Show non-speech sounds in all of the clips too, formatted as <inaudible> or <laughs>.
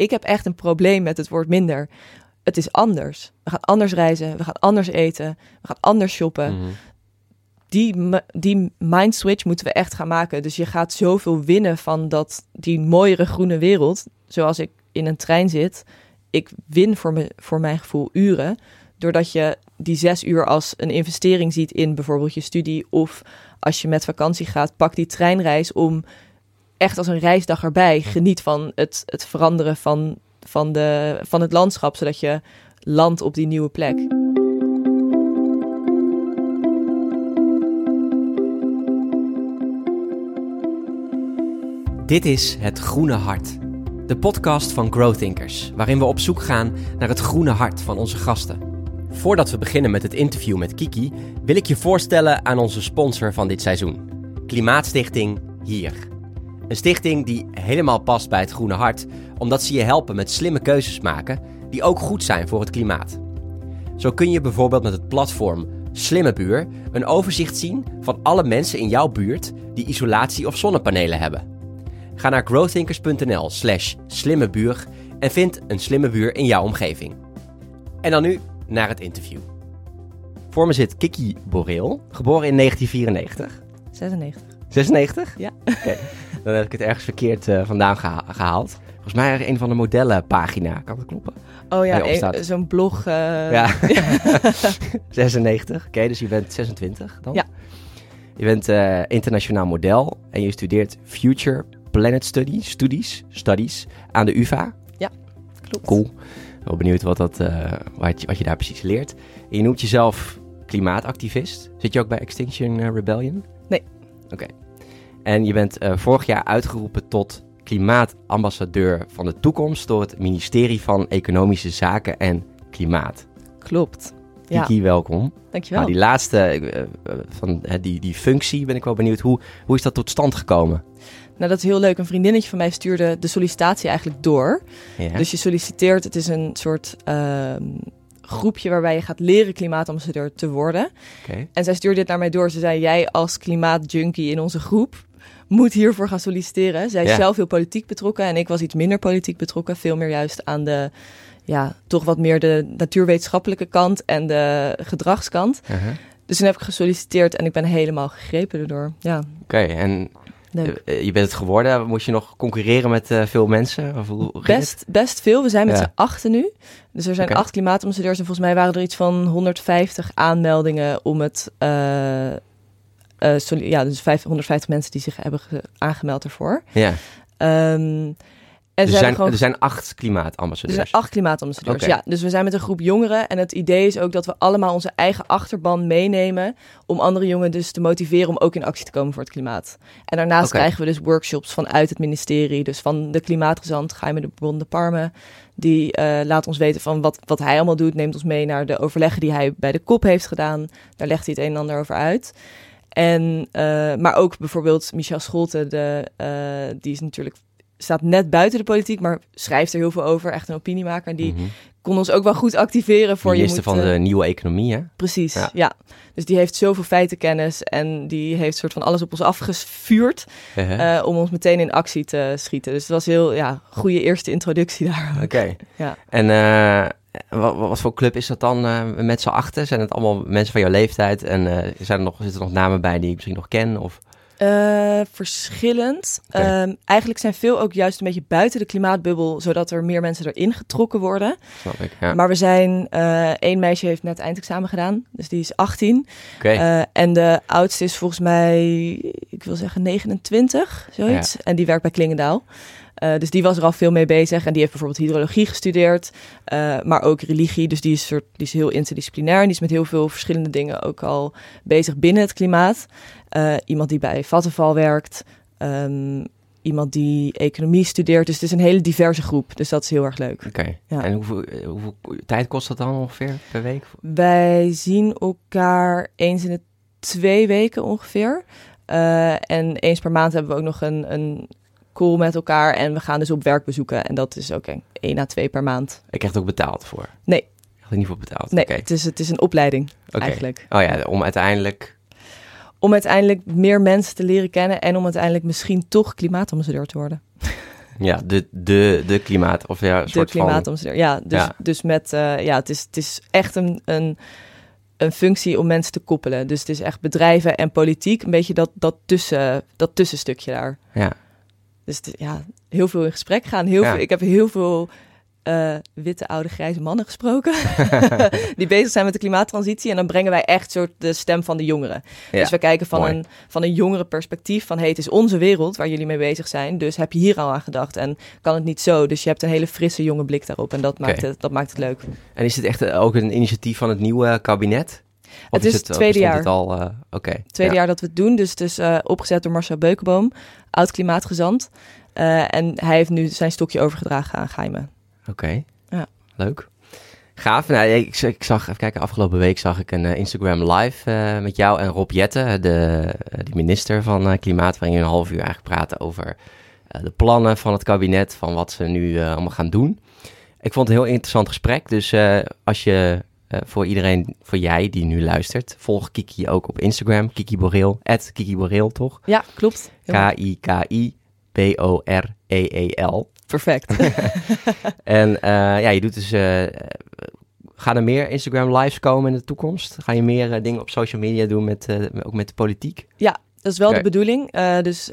ik heb echt een probleem met het woord minder. Het is anders. We gaan anders reizen, we gaan anders eten, we gaan anders shoppen. Mhm. Die, die mind switch moeten we echt gaan maken. Dus je gaat zoveel winnen van dat, die mooiere groene wereld. Zoals ik in een trein zit. Ik win voor, me, voor mijn gevoel uren. Doordat je die zes uur als een investering ziet in bijvoorbeeld je studie. Of als je met vakantie gaat, pak die treinreis om echt als een reisdag erbij. Geniet van het, het veranderen van, van, de, van het landschap, zodat je landt op die nieuwe plek. Dit is Het Groene Hart. De podcast van Growthinkers, waarin we op zoek gaan naar het groene hart van onze gasten. Voordat we beginnen met het interview met Kiki, wil ik je voorstellen aan onze sponsor van dit seizoen. Klimaatstichting Hier. Een stichting die helemaal past bij het groene hart, omdat ze je helpen met slimme keuzes maken die ook goed zijn voor het klimaat. Zo kun je bijvoorbeeld met het platform Slimme Buur een overzicht zien van alle mensen in jouw buurt die isolatie of zonnepanelen hebben. Ga naar growthinkers.nl slash slimmebuur en vind een slimme buur in jouw omgeving. En dan nu naar het interview. Voor me zit Kiki Boreel, geboren in 1994. 96. 96? Ja. Oké, <laughs> dan heb ik het ergens verkeerd eh, vandaan geha- gehaald. Volgens mij een van de modellenpagina, kan dat kloppen? Oh ja, staat. zo'n blog. eh, Ja, <laughs> <laughs> 96. Oké, dus je bent 26 dan? Ja. Je bent eh, internationaal model en je studeert Future Planet Studies, studies, studies aan de UvA. klopt. Cool. Wel benieuwd wat, dat, eh, wat, je, wat je daar precies leert. En je noemt jezelf klimaatactivist. Zit je ook bij Extinction eh, Rebellion? Nee. Oké. En je bent eh, vorig jaar uitgeroepen tot klimaatambassadeur van de toekomst door het ministerie van Economische Zaken en Klimaat. Klopt. Ja, Kiki, welkom. dankjewel. Nou, die laatste eh, eh, van die, die functie ben ik wel benieuwd. Hoe, hoe is dat tot stand gekomen? Nou, dat is heel leuk. Een vriendinnetje van mij stuurde de sollicitatie eigenlijk door. Ja. Dus je solliciteert, het is een soort ehm, groepje waarbij je gaat leren klimaatambassadeur te worden. En zij stuurde dit naar mij door. Ze zei, jij als klimaatjunkie in onze groep moet hiervoor gaan solliciteren. Zij is Ja. zelf heel politiek betrokken en ik was iets minder politiek betrokken. Veel meer juist aan de, ja, toch wat meer de natuurwetenschappelijke kant en de gedragskant. Uh-huh. Dus toen heb ik gesolliciteerd en ik ben helemaal gegrepen erdoor. Ja, Oké, en leuk. eh, je bent het geworden. Moest je nog concurreren met eh, veel mensen? Of hoe? Best, best veel. We zijn met Ja. z'n achten nu. Dus er zijn acht klimaatambassadeurs. En volgens mij waren er iets van 150 aanmeldingen om het... eh, soli- ja, dus vijf- 150 mensen die zich hebben ge- aangemeld ervoor. Ja, Ehm, en er ze zijn, gewoon... er zijn acht Er klimaatambassadeurs. zijn acht klimaatambassadeurs, ja. Dus we zijn met een groep jongeren. En het idee is ook dat we allemaal onze eigen achterban meenemen... om andere jongeren dus te motiveren om ook in actie te komen voor het klimaat. En daarnaast krijgen we dus workshops vanuit het ministerie. Dus van de klimaatgezant Jaime de de Parme... die eh, laat ons weten van wat, wat hij allemaal doet. Neemt ons mee naar de overleggen die hij bij de kop heeft gedaan. Daar legt hij het een en ander over uit. En, eh, maar ook bijvoorbeeld Michel Scholte, de, eh, die is natuurlijk staat net buiten de politiek, maar schrijft er heel veel over. Echt een opiniemaker. En die Mhm. kon ons ook wel goed activeren voor je Minister moet, van eh, de nieuwe economie, hè? Precies, Ja. ja. Dus die heeft zoveel feitenkennis en die heeft soort van alles op ons afgevuurd Uh-huh. om ons meteen in actie te schieten. Dus het was heel, ja, goede eerste introductie daar. Oké. Ja. En wat, wat voor club is dat dan eh, met z'n achten? Zijn het allemaal mensen van jouw leeftijd? En eh, zijn er nog, zitten er nog namen bij die ik misschien nog ken? Of... Eh, verschillend. Ehm, eigenlijk zijn veel ook juist een beetje buiten de klimaatbubbel, zodat er meer mensen erin getrokken worden. Snap ik, ja. Maar we zijn, eh één meisje heeft net eindexamen gedaan, dus die is 18. Oké. Eh, en de oudste is volgens mij, ik wil zeggen 29, zoiets. En die werkt bij Klingendaal. Eh, dus die was er al veel mee bezig. En die heeft bijvoorbeeld hydrologie gestudeerd, eh, maar ook religie. Dus die is, soort, die is heel interdisciplinair. En die is met heel veel verschillende dingen ook al bezig binnen het klimaat. Eh, iemand die bij Vattenval werkt. ehm, iemand die economie studeert. Dus het is een hele diverse groep. Dus dat is heel erg leuk. Oké. ja. En hoeveel, hoeveel tijd kost dat dan ongeveer per week? Wij zien elkaar eens in de twee weken ongeveer. En eens per maand hebben we ook nog een, een call met elkaar. En we gaan dus op werk bezoeken. En dat is ook een, één à twee per maand. Ik krijg er ook betaald voor? Nee. Ik niet voor betaald? Nee, het, is, het is een opleiding eigenlijk. Oh ja, om uiteindelijk... Om uiteindelijk meer mensen te leren kennen. En om uiteindelijk misschien toch klimaatambassadeur te worden. <laughs> Ja, de, de, de klimaat, of ja, een de soort van... klimaatambassadeur. Ja, dus, Ja. dus met, eh, ja, het is, het is echt een, een, een functie om mensen te koppelen. Dus het is echt bedrijven en politiek, een beetje dat, dat, tussen, dat tussenstukje daar. Ja, Dus het- ja, heel veel in gesprek gaan. Heel Ja. veel, ik heb heel veel eh, witte, oude, grijze mannen gesproken. <laughs> die bezig zijn met de klimaattransitie. En dan brengen wij echt soort de stem van de jongeren. ja. Dus we kijken van mooi. een, van een jongere perspectief. Van hey, het is onze wereld waar jullie mee bezig zijn. Dus heb je hier al aan gedacht? En kan het niet zo? Dus je hebt een hele frisse, jonge blik daarop. En dat, maakt, het, dat maakt het leuk. En is dit echt eh, ook een initiatief van het nieuwe kabinet? Of Het is het of tweede jaar. Het al, eh, Oké. Tweede ja. jaar dat we het doen. Dus het is eh, opgezet door Marcel Beukenboom, oud klimaatgezant. Eh, en hij heeft nu zijn stokje overgedragen aan Geime. Oké. Ja. Leuk. Gaaf. Nou, ik, ik zag, even kijken, afgelopen week zag ik een eh, Instagram live eh, met jou en Rob Jette, de, eh, de minister van eh, Klimaat, waarin je een half uur eigenlijk praten over eh, de plannen van het kabinet, van wat ze nu eh, allemaal gaan doen. Ik vond het een heel interessant gesprek. Dus eh, als je eh, voor iedereen, voor jij die nu luistert, volg Kiki ook op Instagram, Kiki Boreel, at Kiki Boreel, toch? Ja, klopt. K-I-K-I-B-O-R-E-E-L. Perfect. <laughs> En eh, ja, je doet dus. eh, gaan er meer Instagram lives komen in de toekomst? Ga je meer dingen op social media doen, met, ook met de politiek? Dat is wel de bedoeling. Dus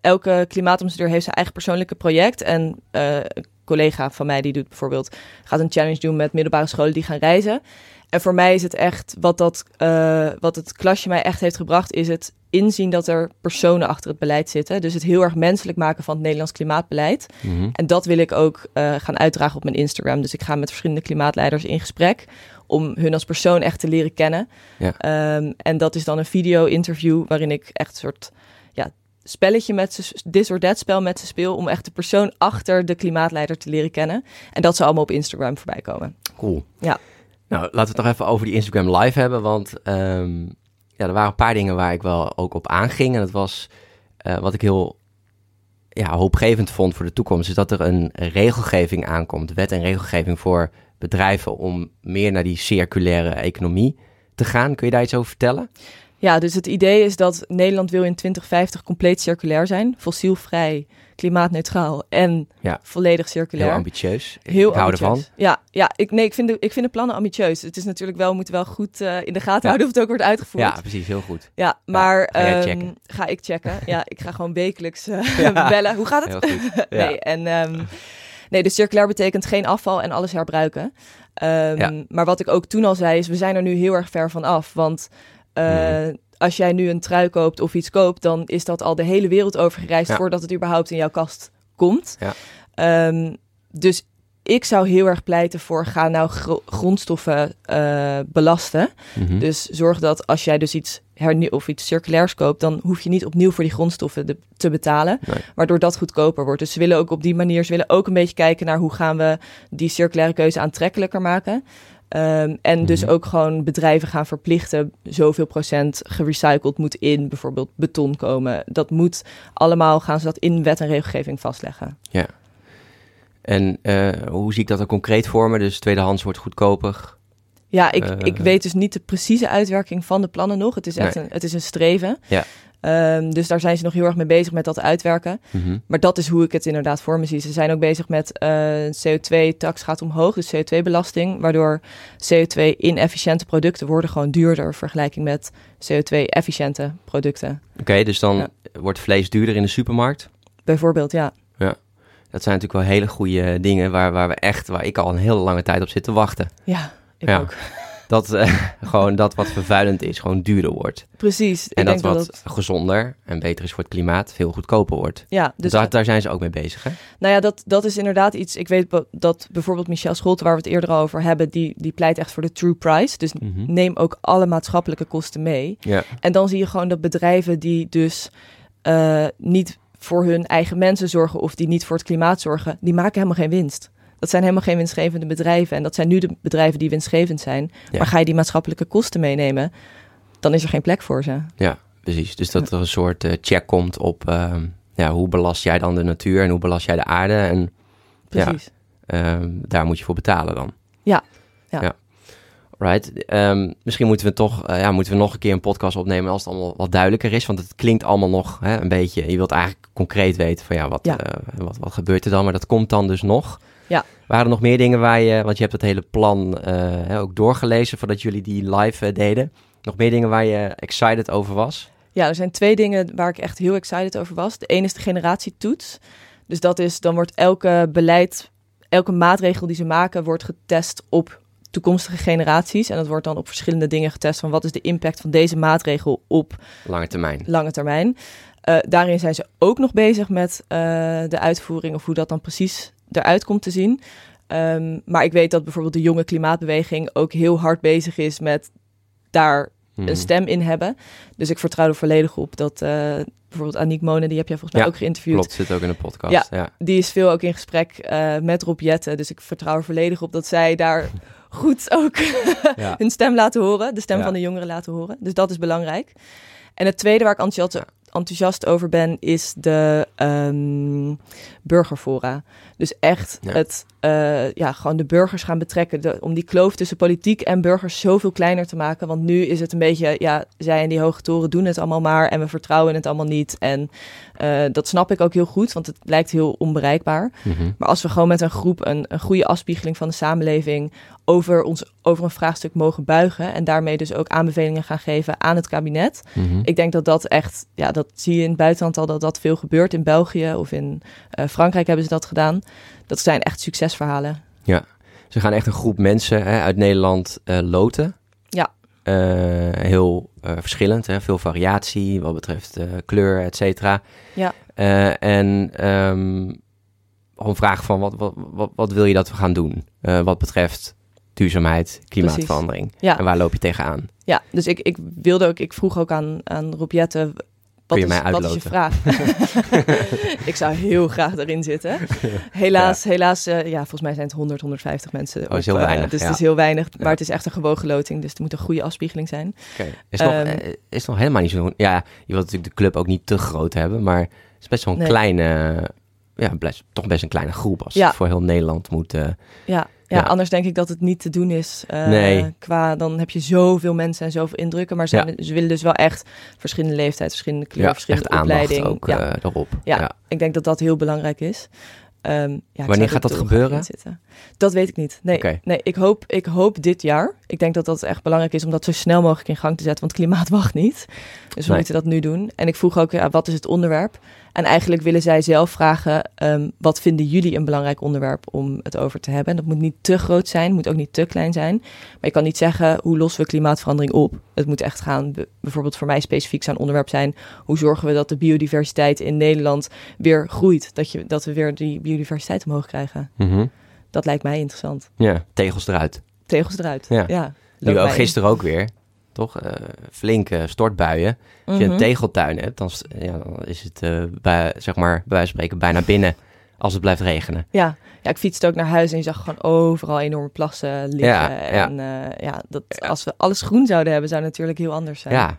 elke klimaatambassadeur heeft zijn eigen persoonlijke project. En collega van mij die doet bijvoorbeeld gaat een challenge doen met middelbare scholen die gaan reizen. En voor mij is het echt wat dat eh, wat het klasje mij echt heeft gebracht, is het inzien dat er personen achter het beleid zitten. Dus het heel erg menselijk maken van het Nederlands klimaatbeleid. Mhm. En dat wil ik ook eh, gaan uitdragen op mijn Instagram. Dus ik ga met verschillende klimaatleiders in gesprek om hun als persoon echt te leren kennen. Ja. Ehm, en dat is dan een video-interview waarin ik echt een soort ja, spelletje met ze, this or that spel met ze speel, om echt de persoon achter de klimaatleider te leren kennen. En dat ze allemaal op Instagram voorbij komen. Cool. Ja. Nou, laten we het nog even over die Instagram live hebben. Want ehm, ja, er waren een paar dingen waar ik wel ook op aanging. En dat was eh, wat ik heel ja, hoopgevend vond voor de toekomst. Is dat er een regelgeving aankomt. Wet en regelgeving voor bedrijven om meer naar die circulaire economie te gaan. Kun je daar iets over vertellen? Ja, dus het idee is dat Nederland wil in 2050 compleet circulair zijn, fossielvrij, klimaatneutraal en Ja. volledig circulair. Heel ambitieus. Heel ik hou ambitieus. ervan. Ja, ja ik, nee, ik, vind de, ik vind de plannen ambitieus. Het is natuurlijk wel, we moeten wel goed eh, in de gaten houden of het ook wordt uitgevoerd. Ja, precies. Heel goed. Ja, maar ga ehm, ga ik checken. Ja, ik ga gewoon wekelijks eh, <laughs> bellen. Hoe gaat het? Heel goed. <laughs> Ja. Nee, en ehm, nee, dus circulair betekent geen afval en alles herbruiken. Ja. Maar wat ik ook toen al zei, is we zijn er nu heel erg ver van af. Want eh, als jij nu een trui koopt of iets koopt, dan is dat al de hele wereld over gereisd Ja. voordat het überhaupt in jouw kast komt. Ja. Ehm, dus ik zou heel erg pleiten voor ga nou gro- grondstoffen eh, belasten. Mhm. Dus zorg dat als jij dus iets hernieuw of iets circulairs koopt, dan hoef je niet opnieuw voor die grondstoffen de- te betalen, Nee. waardoor dat goedkoper wordt. Dus ze willen ook op die manier, ze willen ook een beetje kijken naar hoe gaan we die circulaire keuze aantrekkelijker maken. Ehm, en dus Mhm. ook gewoon bedrijven gaan verplichten, zoveel procent gerecycled moet in bijvoorbeeld beton komen. Dat moet allemaal, gaan ze dat in wet en regelgeving vastleggen. En eh, hoe zie ik dat er concreet voor me? Dus tweedehands wordt goedkoper. Ja, ik, Eh, ik weet dus niet de precieze uitwerking van de plannen nog. Het is echt Nee. een, het is een streven. Ja. Ehm, dus daar zijn ze nog heel erg mee bezig met dat uitwerken. Mhm. Maar dat is hoe ik het inderdaad voor me zie. Ze zijn ook bezig met eh CO2-tax gaat omhoog, dus CO2-belasting, waardoor CO2-inefficiënte producten worden gewoon duurder in vergelijking met CO2-efficiënte producten. Oké, dus dan Ja. wordt vlees duurder in de supermarkt. Bijvoorbeeld, ja. Dat zijn natuurlijk wel hele goede dingen waar, waar we echt, waar ik al een hele lange tijd op zit te wachten. Ja, ik Ja. ook. Dat eh, <laughs> gewoon dat wat vervuilend is, gewoon duurder wordt. Precies. En dat wat dat, gezonder en beter is voor het klimaat, veel goedkoper wordt. ja, Dus dus daar, daar zijn ze ook mee bezig, hè? Nou ja, dat, dat is inderdaad iets. Ik weet dat bijvoorbeeld Michel Scholte, waar we het eerder over hebben, die, die pleit echt voor de true price. Dus Mhm. neem ook alle maatschappelijke kosten mee. Ja, En dan zie je gewoon dat bedrijven die dus eh, niet voor hun eigen mensen zorgen of die niet voor het klimaat zorgen, die maken helemaal geen winst. Dat zijn helemaal geen winstgevende bedrijven. En dat zijn nu de bedrijven die winstgevend zijn. Ja. Maar ga je die maatschappelijke kosten meenemen, dan is er geen plek voor ze. ja, precies. Dus dat er een soort eh, check komt op ehm, ja, hoe belast jij dan de natuur en hoe belast jij de aarde. En Precies. ehm, daar moet je voor betalen dan. Ja, ja. Right. Ehm, misschien moeten we toch, eh, ja, moeten we nog een keer een podcast opnemen als het allemaal wat duidelijker is. Want het klinkt allemaal nog hè, een beetje. Je wilt eigenlijk concreet weten van ja, wat, Ja. eh, wat, wat gebeurt er dan? Maar dat komt dan dus nog. Ja. Waren er nog meer dingen waar je, want je hebt het hele plan eh, ook doorgelezen voordat jullie die live eh, deden. Nog meer dingen waar je excited over was? Ja, er zijn twee dingen waar ik echt heel excited over was. De ene is de generatietoets. Dus dat is, dan wordt elke beleid, elke maatregel die ze maken, wordt getest op toekomstige generaties. En dat wordt dan op verschillende dingen getest van wat is de impact van deze maatregel op Lange termijn. lange termijn. Eh, daarin zijn ze ook nog bezig met de uitvoering of hoe dat dan precies eruit komt te zien. Ehm, maar ik weet dat bijvoorbeeld de jonge klimaatbeweging ook heel hard bezig is met daar Mhm. een stem in hebben. Dus ik vertrouw er volledig op dat eh, bijvoorbeeld Aniek Monen, die heb jij volgens mij Ja, ook geïnterviewd. Klopt, zit ook in de podcast. Ja. ja. Die is veel ook in gesprek eh, met Rob Jetten. Dus ik vertrouw er volledig op dat zij daar <laughs> goed ook hun stem laten horen. De stem van de jongeren laten horen. Dus dat is belangrijk. En het tweede waar ik enthousiast, enthousiast over ben, is de ehm, burgerfora. Dus echt Ja. het, eh, ja, gewoon de burgers gaan betrekken. De, om die kloof tussen politiek en burgers zoveel kleiner te maken. Want nu is het een beetje, ja, zij en die hoge toren doen het allemaal maar. En we vertrouwen het allemaal niet. En eh, dat snap ik ook heel goed, want het lijkt heel onbereikbaar. Mhm. Maar als we gewoon met een groep een, een goede afspiegeling van de samenleving over, ons, over een vraagstuk mogen buigen en daarmee dus ook aanbevelingen gaan geven aan het kabinet. Mhm. Ik denk dat dat echt, ja, dat zie je in het buitenland al dat dat veel gebeurt. In België of in eh, Frankrijk hebben ze dat gedaan. Dat zijn echt succesverhalen. Ze gaan echt een groep mensen hè, uit Nederland eh, loten. Ja. Eh, heel eh, verschillend, hè? veel variatie wat betreft kleur, et cetera. Ja. En ehm gewoon vragen van wat, wat, wat, wat wil je dat we gaan doen? wat betreft duurzaamheid, klimaatverandering. Ja. En waar loop je tegenaan? Ja, dus ik, ik wilde ook, ik vroeg ook aan, aan Rob Jette, wat, je is, mij wat is je uitloten? vraag? <laughs> <laughs> ik zou heel graag erin zitten. Helaas, helaas eh, ja, volgens mij zijn het 100, 150 mensen. Oh, is heel eh, weinig, dus ja. het is heel weinig, maar Ja. het is echt een gewogen loting. Dus er moet een goede afspiegeling zijn. Oké. Is, nog, Ehm, eh, is nog helemaal niet zo... Ja, je wilt natuurlijk de club ook niet te groot hebben, maar het is best wel een Nee. kleine... Ja, best, toch best een kleine groep als Ja. het voor heel Nederland moet... eh, Ja, ja, Ja. anders denk ik dat het niet te doen is. eh, Nee. Qua, dan heb je zoveel mensen en zoveel indrukken. Maar ze, Ja. ze willen dus wel echt verschillende leeftijd, verschillende kleur, ja, verschillende echt opleiding. ook ja. eh, erop. Ja. Ik denk dat dat heel belangrijk is. Ehm, ja, Wanneer er gaat dat gebeuren? Dat weet ik niet. Nee, nee ik, hoop, ik hoop dit jaar. Ik denk dat dat echt belangrijk is om dat zo snel mogelijk in gang te zetten. Want klimaat <laughs> wacht niet. Dus we Nee. moeten dat nu doen. En ik vroeg ook, ja, wat is het onderwerp? En eigenlijk willen zij zelf vragen, ehm, wat vinden jullie een belangrijk onderwerp om het over te hebben? En dat moet niet te groot zijn, moet ook niet te klein zijn. Maar je kan niet zeggen, hoe lossen we klimaatverandering op? Het moet echt gaan, bijvoorbeeld voor mij specifiek zou een onderwerp zijn, hoe zorgen we dat de biodiversiteit in Nederland weer groeit? Dat, je, dat we weer die biodiversiteit omhoog krijgen. Mhm. Dat lijkt mij interessant. Ja, tegels eruit. Tegels eruit. Ja. Ja. Nu ook in. gisteren ook weer, toch? Eh, flinke stortbuien. Als je Mhm. een tegeltuin hebt, dan, ja, dan is het, eh, bij, zeg maar, bij wijze van spreken bijna binnen als het blijft regenen. Ja. ja, ik fietste ook naar huis en je zag gewoon overal enorme plassen liggen. Ja, ja. En eh, ja, dat, als we alles groen zouden hebben, zou het natuurlijk heel anders zijn. Ja.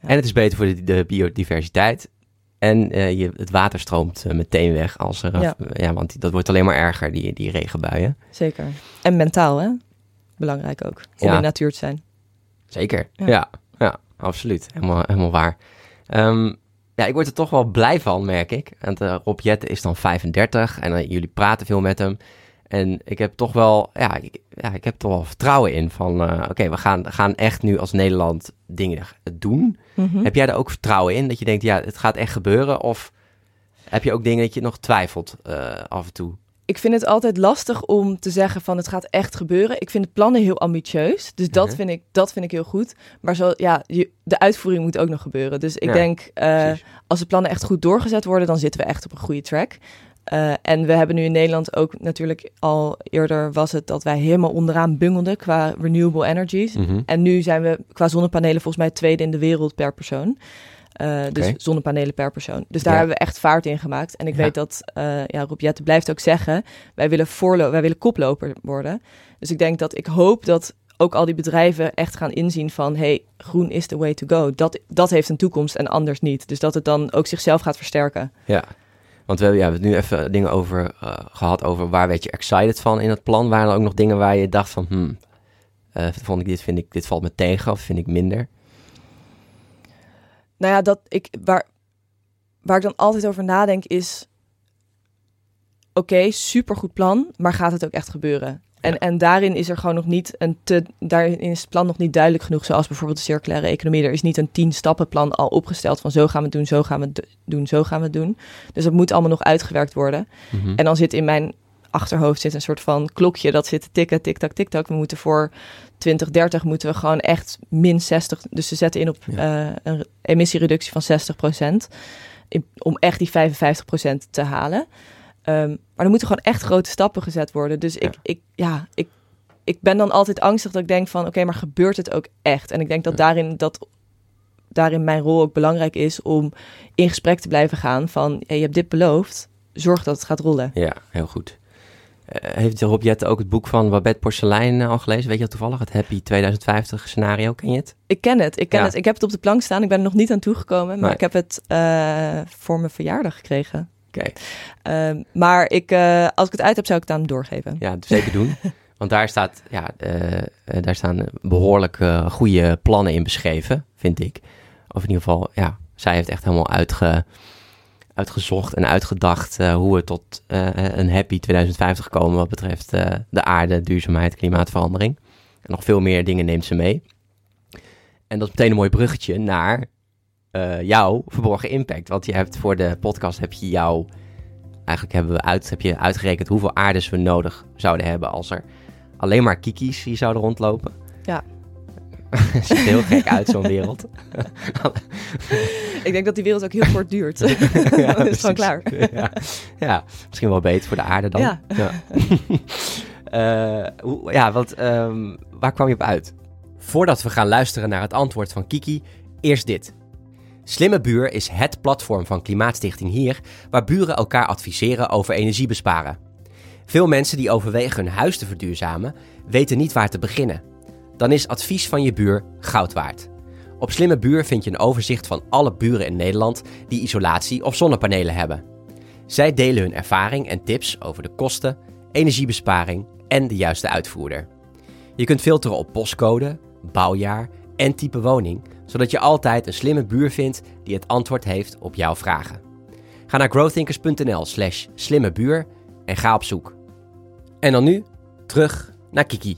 En het is beter voor de, de biodiversiteit. En je, het water stroomt meteen weg. Als er, Ja. ja. want dat wordt alleen maar erger, die, die regenbuien. Zeker. En mentaal, hè? Belangrijk ook. Om Ja. in natuur te zijn. Zeker, Ja. ja, ja, absoluut. Helemaal, helemaal waar. Ehm, ja, ik word er toch wel blij van, merk ik. Want eh, Rob Jette is dan 35 en eh, jullie praten veel met hem. En ik heb toch wel, ja, ik, ja, ik heb toch wel vertrouwen in van, eh, oké, we gaan, gaan echt nu als Nederland dingen doen. Mhm. Heb jij daar ook vertrouwen in? Dat je denkt, ja, het gaat echt gebeuren? Of heb je ook dingen dat je nog twijfelt af en toe? Ik vind het altijd lastig om te zeggen van het gaat echt gebeuren. Ik vind de plannen heel ambitieus. Dus dat, Mhm. vind, ik, dat vind ik heel goed. Maar zo, ja, je, de uitvoering moet ook nog gebeuren. Dus ik Ja, denk, eh, als de plannen echt goed doorgezet worden, dan zitten we echt op een goede track. Eh, en we hebben nu in Nederland ook natuurlijk al eerder was het dat wij helemaal onderaan bungelden qua renewable energies. Mhm. En nu zijn we qua zonnepanelen volgens mij tweede in de wereld per persoon. Eh, Dus zonnepanelen per persoon. Dus daar Ja. hebben we echt vaart in gemaakt. En ik Ja. weet dat eh ja, Rob Jette blijft ook zeggen... wij willen, voorlo wij willen koploper worden. Dus ik denk dat ik hoop dat ook al die bedrijven echt gaan inzien van... hey, groen is the way to go. Dat, dat heeft een toekomst en anders niet. Dus dat het dan ook zichzelf gaat versterken. Ja, want we hebben, ja, we hebben nu even dingen over eh, gehad over waar werd je excited van in het plan. Waren er ook nog dingen waar je dacht van, hmm, vond ik dit, vind ik, dit valt me tegen of vind ik minder? Nou ja, dat ik, waar, waar ik dan altijd over nadenk is... Oké, supergoed plan, maar gaat het ook echt gebeuren? En, Ja. en daarin is er gewoon nog niet een te... Daarin is het plan nog niet duidelijk genoeg, zoals bijvoorbeeld de circulaire economie. Er is niet een tien stappenplan al opgesteld van zo gaan we het doen, zo gaan we het doen, zo gaan we het doen. Dus dat moet allemaal nog uitgewerkt worden. Mhm. En dan zit in mijn achterhoofd zit een soort van klokje dat zit te tikken, tik-tak, tik-tak. We moeten voor 2030 moeten we gewoon echt min 60, dus ze zetten in op eh, een emissiereductie van 60% om echt die 55% te halen. Ehm, maar er moeten gewoon echt grote stappen gezet worden. Dus ik, Ja. ik, ja, ik, ik ben dan altijd angstig dat ik denk van, oké, maar gebeurt het ook echt? En ik denk dat Ja. daarin dat daarin mijn rol ook belangrijk is om in gesprek te blijven gaan van, hey, je hebt dit beloofd, zorg dat het gaat rollen. Ja, heel goed. Eh, heeft Rob Jette ook het boek van Babette Porcelein eh, al gelezen? Weet je dat toevallig? Het Happy 2050 scenario, ken je het? Ik ken het, ik ken Ja. het. Ik heb het op de plank staan. Ik ben er nog niet aan toegekomen, maar Nee. ik heb het eh, voor mijn verjaardag gekregen. Oké, Ehm, maar ik, als ik het uit heb, zou ik het aan hem doorgeven. ja, zeker doen. <laughs> Want daar, staat, ja, daar staan behoorlijk eh, goede plannen in beschreven, vind ik. Of in ieder geval, ja, zij heeft echt helemaal uitge, uitgezocht en uitgedacht eh, hoe we tot eh, een happy 2050 komen wat betreft eh, de aarde, duurzaamheid, klimaatverandering. En nog veel meer dingen neemt ze mee. En dat is meteen een mooi bruggetje naar jouw verborgen impact. Want je hebt voor de podcast heb je jouw eigenlijk hebben we uit, heb je uitgerekend hoeveel aardes we nodig zouden hebben als er alleen maar kiki's hier zouden rondlopen. Ja. <laughs> Het ziet er heel gek uit, zo'n wereld. Ik denk dat die wereld ook heel kort duurt. <laughs> Ja, <laughs> dat is gewoon klaar. Ja. ja, misschien wel beter voor de aarde dan. Ja. Eh, hoe- ja, want ehm, waar kwam je op uit? Voordat we gaan luisteren naar het antwoord van Kiki, eerst dit. Slimme Buur is het platform van Klimaatstichting Hier, waar buren elkaar adviseren over energiebesparen. Veel mensen die overwegen hun huis te verduurzamen, weten niet waar te beginnen. Dan is advies van je buur goud waard. Op Slimme Buur vind je een overzicht van alle buren in Nederland die isolatie of zonnepanelen hebben. Zij delen hun ervaring en tips over de kosten, energiebesparing en de juiste uitvoerder. Je kunt filteren op postcode, bouwjaar en type woning, zodat je altijd een slimme buur vindt die het antwoord heeft op jouw vragen. Ga naar growthinkers.nl/slash slimme buur en ga op zoek. En dan nu terug naar Kiki.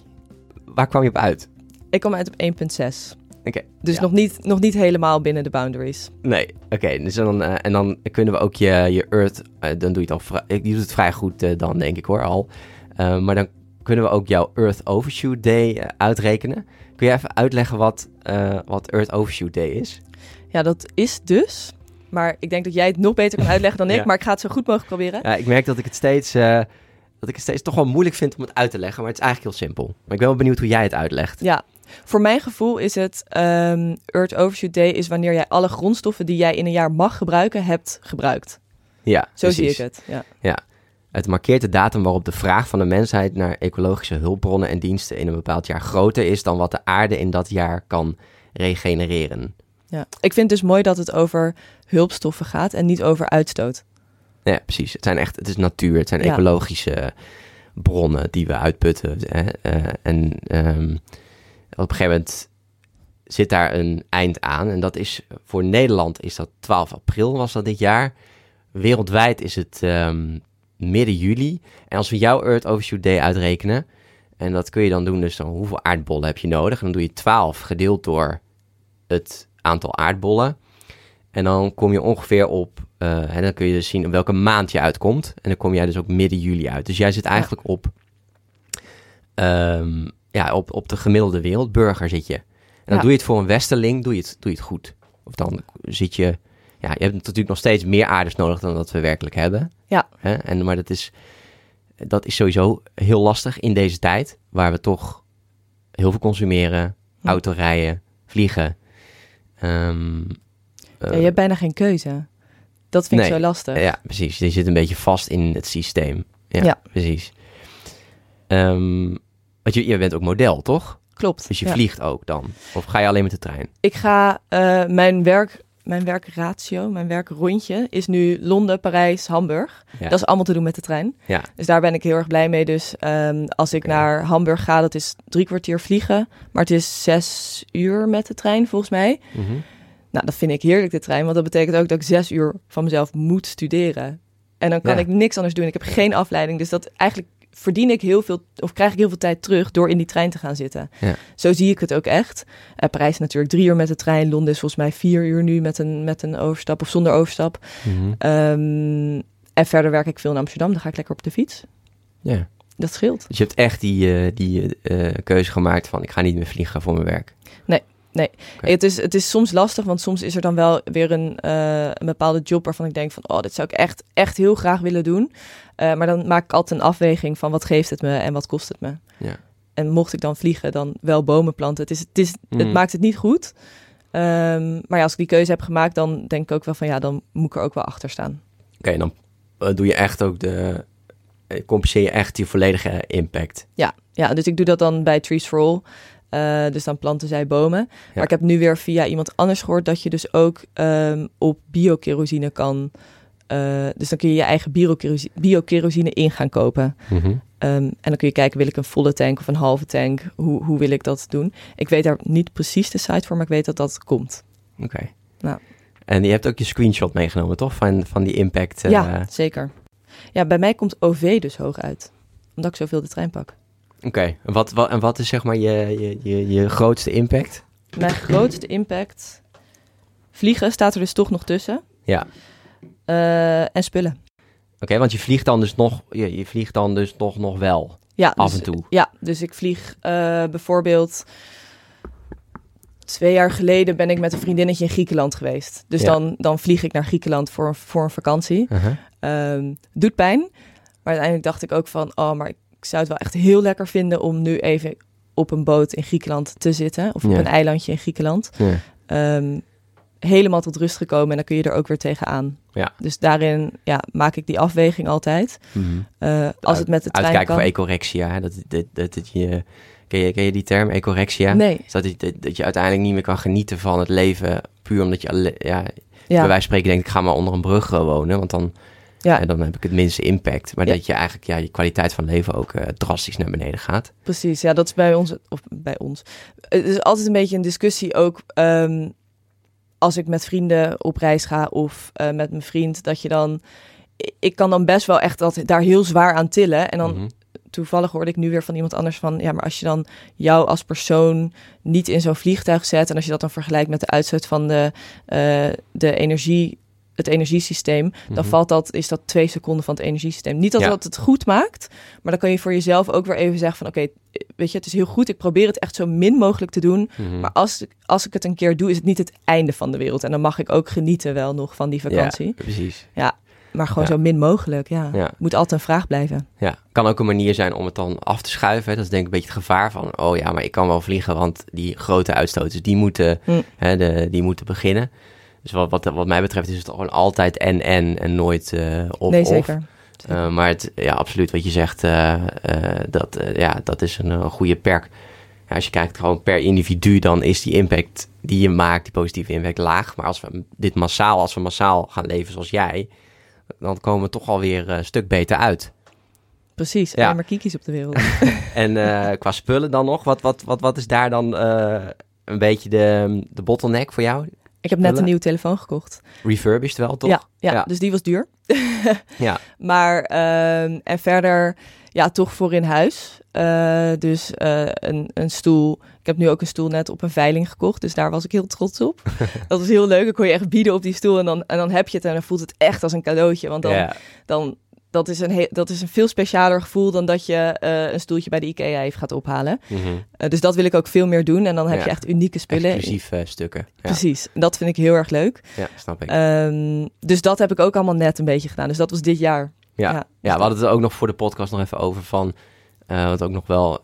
Waar kwam je op uit? Ik kom uit op 1.6. Oké. Dus ja. nog, niet, nog niet helemaal binnen de boundaries. Nee, oké. dus dan, eh, en dan kunnen we ook je, je Earth, eh, dan doe je het al, vrij- je doet het vrij goed eh, dan denk ik hoor al. Maar dan kunnen we ook jouw Earth Overshoot Day uitrekenen. Kun je even uitleggen wat, wat Earth Overshoot Day is? Ja, dat is dus. Maar ik denk dat jij het nog beter kan uitleggen dan <laughs> ik. Ja. Maar ik ga het zo goed mogelijk proberen. Ja, ik merk dat ik het steeds, dat ik het steeds toch wel moeilijk vind om het uit te leggen, maar het is eigenlijk heel simpel. Maar ik ben wel benieuwd hoe jij het uitlegt. Ja, voor mijn gevoel is het ehm, Earth Overshoot Day is wanneer jij alle grondstoffen die jij in een jaar mag gebruiken, hebt gebruikt. Ja, Zo zie ik het. Ja. Het markeert de datum waarop de vraag van de mensheid naar ecologische hulpbronnen en diensten in een bepaald jaar groter is dan wat de aarde in dat jaar kan regenereren. Ja. Ik vind het dus mooi dat het over hulpstoffen gaat en niet over uitstoot. Ja, precies. Het zijn echt, het is natuur, het zijn Ja. ecologische bronnen die we uitputten. Hè? Eh, en ehm, op een gegeven moment zit daar een eind aan. En dat is voor Nederland is dat 12 april was dat dit jaar. Wereldwijd is het ehm, midden juli. En als we jouw Earth Overshoot Day uitrekenen, en dat kun je dan doen, dus dan hoeveel aardbollen heb je nodig? En dan doe je 12 gedeeld door het aantal aardbollen. En dan kom je ongeveer op, eh, en dan kun je dus zien welke maand je uitkomt. En dan kom jij dus ook midden juli uit. Dus jij zit eigenlijk op, ehm, ja, op, op de gemiddelde wereldburger zit je. En dan Ja. doe je het voor een westerling, doe je het, doe je het goed. Of dan zit je, ja, je hebt natuurlijk nog steeds meer aarders nodig dan dat we werkelijk hebben. Ja. Hè? En, maar dat is, dat is sowieso heel lastig in deze tijd, waar we toch heel veel consumeren, Hm. autorijden, vliegen. Ehm, Ja, eh, je hebt bijna geen keuze. Dat vind ik zo lastig. ja, precies. Je zit een beetje vast in het systeem. Ja, Ja. precies. Ehm, want je, je bent ook model, toch? Klopt. Dus je ja. vliegt ook dan? Of ga je alleen met de trein? Ik ga, eh, mijn werk mijn werkratio, mijn werkrondje, is nu Londen, Parijs, Hamburg. Ja. Dat is allemaal te doen met de trein. Ja. Dus daar ben ik heel erg blij mee. Dus ehm, als ik naar Hamburg ga, dat is drie kwartier vliegen. Maar het is zes uur met de trein, volgens mij. Mhm. Nou, dat vind ik heerlijk, de trein. Want dat betekent ook dat ik zes uur van mezelf moet studeren. En dan kan Ja. ik niks anders doen. Ik heb geen afleiding. Dus dat eigenlijk verdien ik heel veel, of krijg ik heel veel tijd terug door in die trein te gaan zitten. Ja. Zo zie ik het ook echt. Eh Parijs is natuurlijk drie uur met de trein. Londen is volgens mij vier uur nu met een, met een overstap of zonder overstap. Mhm. Ehm, en verder werk ik veel in Amsterdam. Dan ga ik lekker op de fiets. Ja. Dat scheelt. Dus je hebt echt die, eh, die eh, keuze gemaakt van ik ga niet meer vliegen voor mijn werk. Oké. Het, is, het is soms lastig, want soms is er dan wel weer een, een bepaalde job waarvan ik denk van, oh, dit zou ik echt, echt heel graag willen doen. Eh, maar dan maak ik altijd een afweging van wat geeft het me en wat kost het me. Ja. En mocht ik dan vliegen, dan wel bomen planten. Het, is, het, is, het Mm. maakt het niet goed. Ehm, maar ja, als ik die keuze heb gemaakt, dan denk ik ook wel van, ja, dan moet ik er ook wel achter staan. Oké, dan eh, doe je echt ook de... eh, compenseer je echt die volledige impact. Ja, dus ik doe dat dan bij Trees for All. Dus dan planten zij bomen. Maar ik heb nu weer via iemand anders gehoord dat je dus ook ehm, op biokerosine kan. Eh, dus dan kun je je eigen biokerosine, biokerosine in gaan kopen. Mhm. Ehm, en dan kun je kijken, wil ik een volle tank of een halve tank? Hoe, hoe wil ik dat doen? Ik weet daar niet precies de site voor, maar ik weet dat dat komt. Oké. Nou. En je hebt ook je screenshot meegenomen, toch? Van, van die impact. eh, ja, zeker. Ja, bij mij komt OV dus hoog uit. Omdat ik zoveel de trein pak. Oké. En wat, wat, en wat is zeg maar je, je, je, je grootste impact? Mijn grootste impact... Vliegen staat er dus toch nog tussen. Ja. Eh, en spullen. Oké, want je vliegt dan dus nog, je, je vliegt dan dus nog, nog wel Ja, af dus- en toe. Ja, dus ik vlieg eh, bijvoorbeeld... Twee jaar geleden ben ik met een vriendinnetje in Griekenland geweest. Dus Ja. dan, dan vlieg ik naar Griekenland voor, een- voor een vakantie. Uh-huh. Ehm, doet pijn. Maar uiteindelijk dacht ik ook van... Oh, maar ik zou het wel echt heel lekker vinden... om nu even op een boot in Griekenland te zitten. Of op Ja. een eilandje in Griekenland. Ja. Ehm, helemaal tot rust gekomen. En dan kun je er ook weer tegenaan. Ja. Dus daarin ja, maak ik die afweging altijd. Mhm. Eh, als het met de trein Uitkijken kan. voor ecorexia. hè? Dat, dat, dat, dat je, ken, je, ken je die term, ecorexia? Nee, Dus dat, je- dat, dat je uiteindelijk niet meer kan genieten van het leven... puur omdat je alle, ja, bij wijze van spreken denkt... ik ga maar onder een brug wonen, want dan, ja eh, dan heb ik het minste impact. Maar Ja. dat je eigenlijk ja, je kwaliteit van leven ook eh, drastisch naar beneden gaat. precies. Ja, dat is bij ons, of bij ons. Het is altijd een beetje een discussie ook... ehm, als ik met vrienden op reis ga of eh, met mijn vriend... dat je dan... Ik kan dan best wel echt dat, daar heel zwaar aan tillen. En dan Mhm. toevallig hoorde ik nu weer van iemand anders van... ja, maar als je dan jou als persoon niet in zo'n vliegtuig zet... en als je dat dan vergelijkt met de uitstoot van de, eh, de energie, het energiesysteem... dan Mhm. valt dat, is dat twee seconden van het energiesysteem. Niet dat Ja. dat het goed maakt, maar dan kan je voor jezelf ook weer even zeggen van... oké, weet je, het is heel goed, ik probeer het echt zo min mogelijk te doen... Mhm. maar als, ik- als ik het een keer doe, is het niet het einde van de wereld. En dan mag ik ook genieten wel nog van die vakantie. Ja, precies. Maar gewoon Ja. zo min mogelijk, ja. Ja. Moet altijd een vraag blijven. Ja, kan ook een manier zijn om het dan af te schuiven. hè. Dat is denk ik een beetje het gevaar van... oh ja, maar ik kan wel vliegen, want die grote uitstoters... die moeten, Hm. hè, de, die moeten beginnen. Dus wat, wat, wat mij betreft is het gewoon altijd en-en... en nooit eh of nee, zeker. Eh, maar het, ja, absoluut wat je zegt, eh, dat, ja, dat is een goede perk. Ja, als je kijkt gewoon per individu, dan is die impact die je maakt, die positieve impact, laag. Maar als we dit massaal, als we massaal gaan leven zoals jij, dan komen we toch alweer een stuk beter uit. Precies, Ja. alleen maar kiekjes op de wereld. <laughs> <laughs> En qua spullen dan nog, wat, wat, wat, wat is daar dan een beetje de, de bottleneck voor jou? Ik heb net een nieuwe telefoon gekocht. Refurbished wel, toch? Ja, ja, Ja. dus die was duur. <laughs> Ja. Maar, ehm, en verder, ja, toch voor in huis. Eh, dus eh, een, een stoel. Ik heb nu ook een stoel net op een veiling gekocht. Dus daar was ik heel trots op. <laughs> dat was heel leuk. Dan kon je echt bieden op die stoel. En dan, en dan heb je het en dan voelt het echt als een cadeautje. Want dan, Ja. dan dat, is een he- dat is een veel specialer gevoel dan dat je eh, een stoeltje bij de IKEA even gaat ophalen. Mhm. Eh, dus dat wil ik ook veel meer doen. En dan heb Ja. je echt unieke spullen. Exclusief eh, stukken. Ja. Precies. Dat vind ik heel erg leuk. ja, snap ik. Ehm, dus dat heb ik ook allemaal net een beetje gedaan. Dus dat was dit jaar. Ja, Ja, ja, we hadden het ook nog voor de podcast nog even over van... want ook nog wel...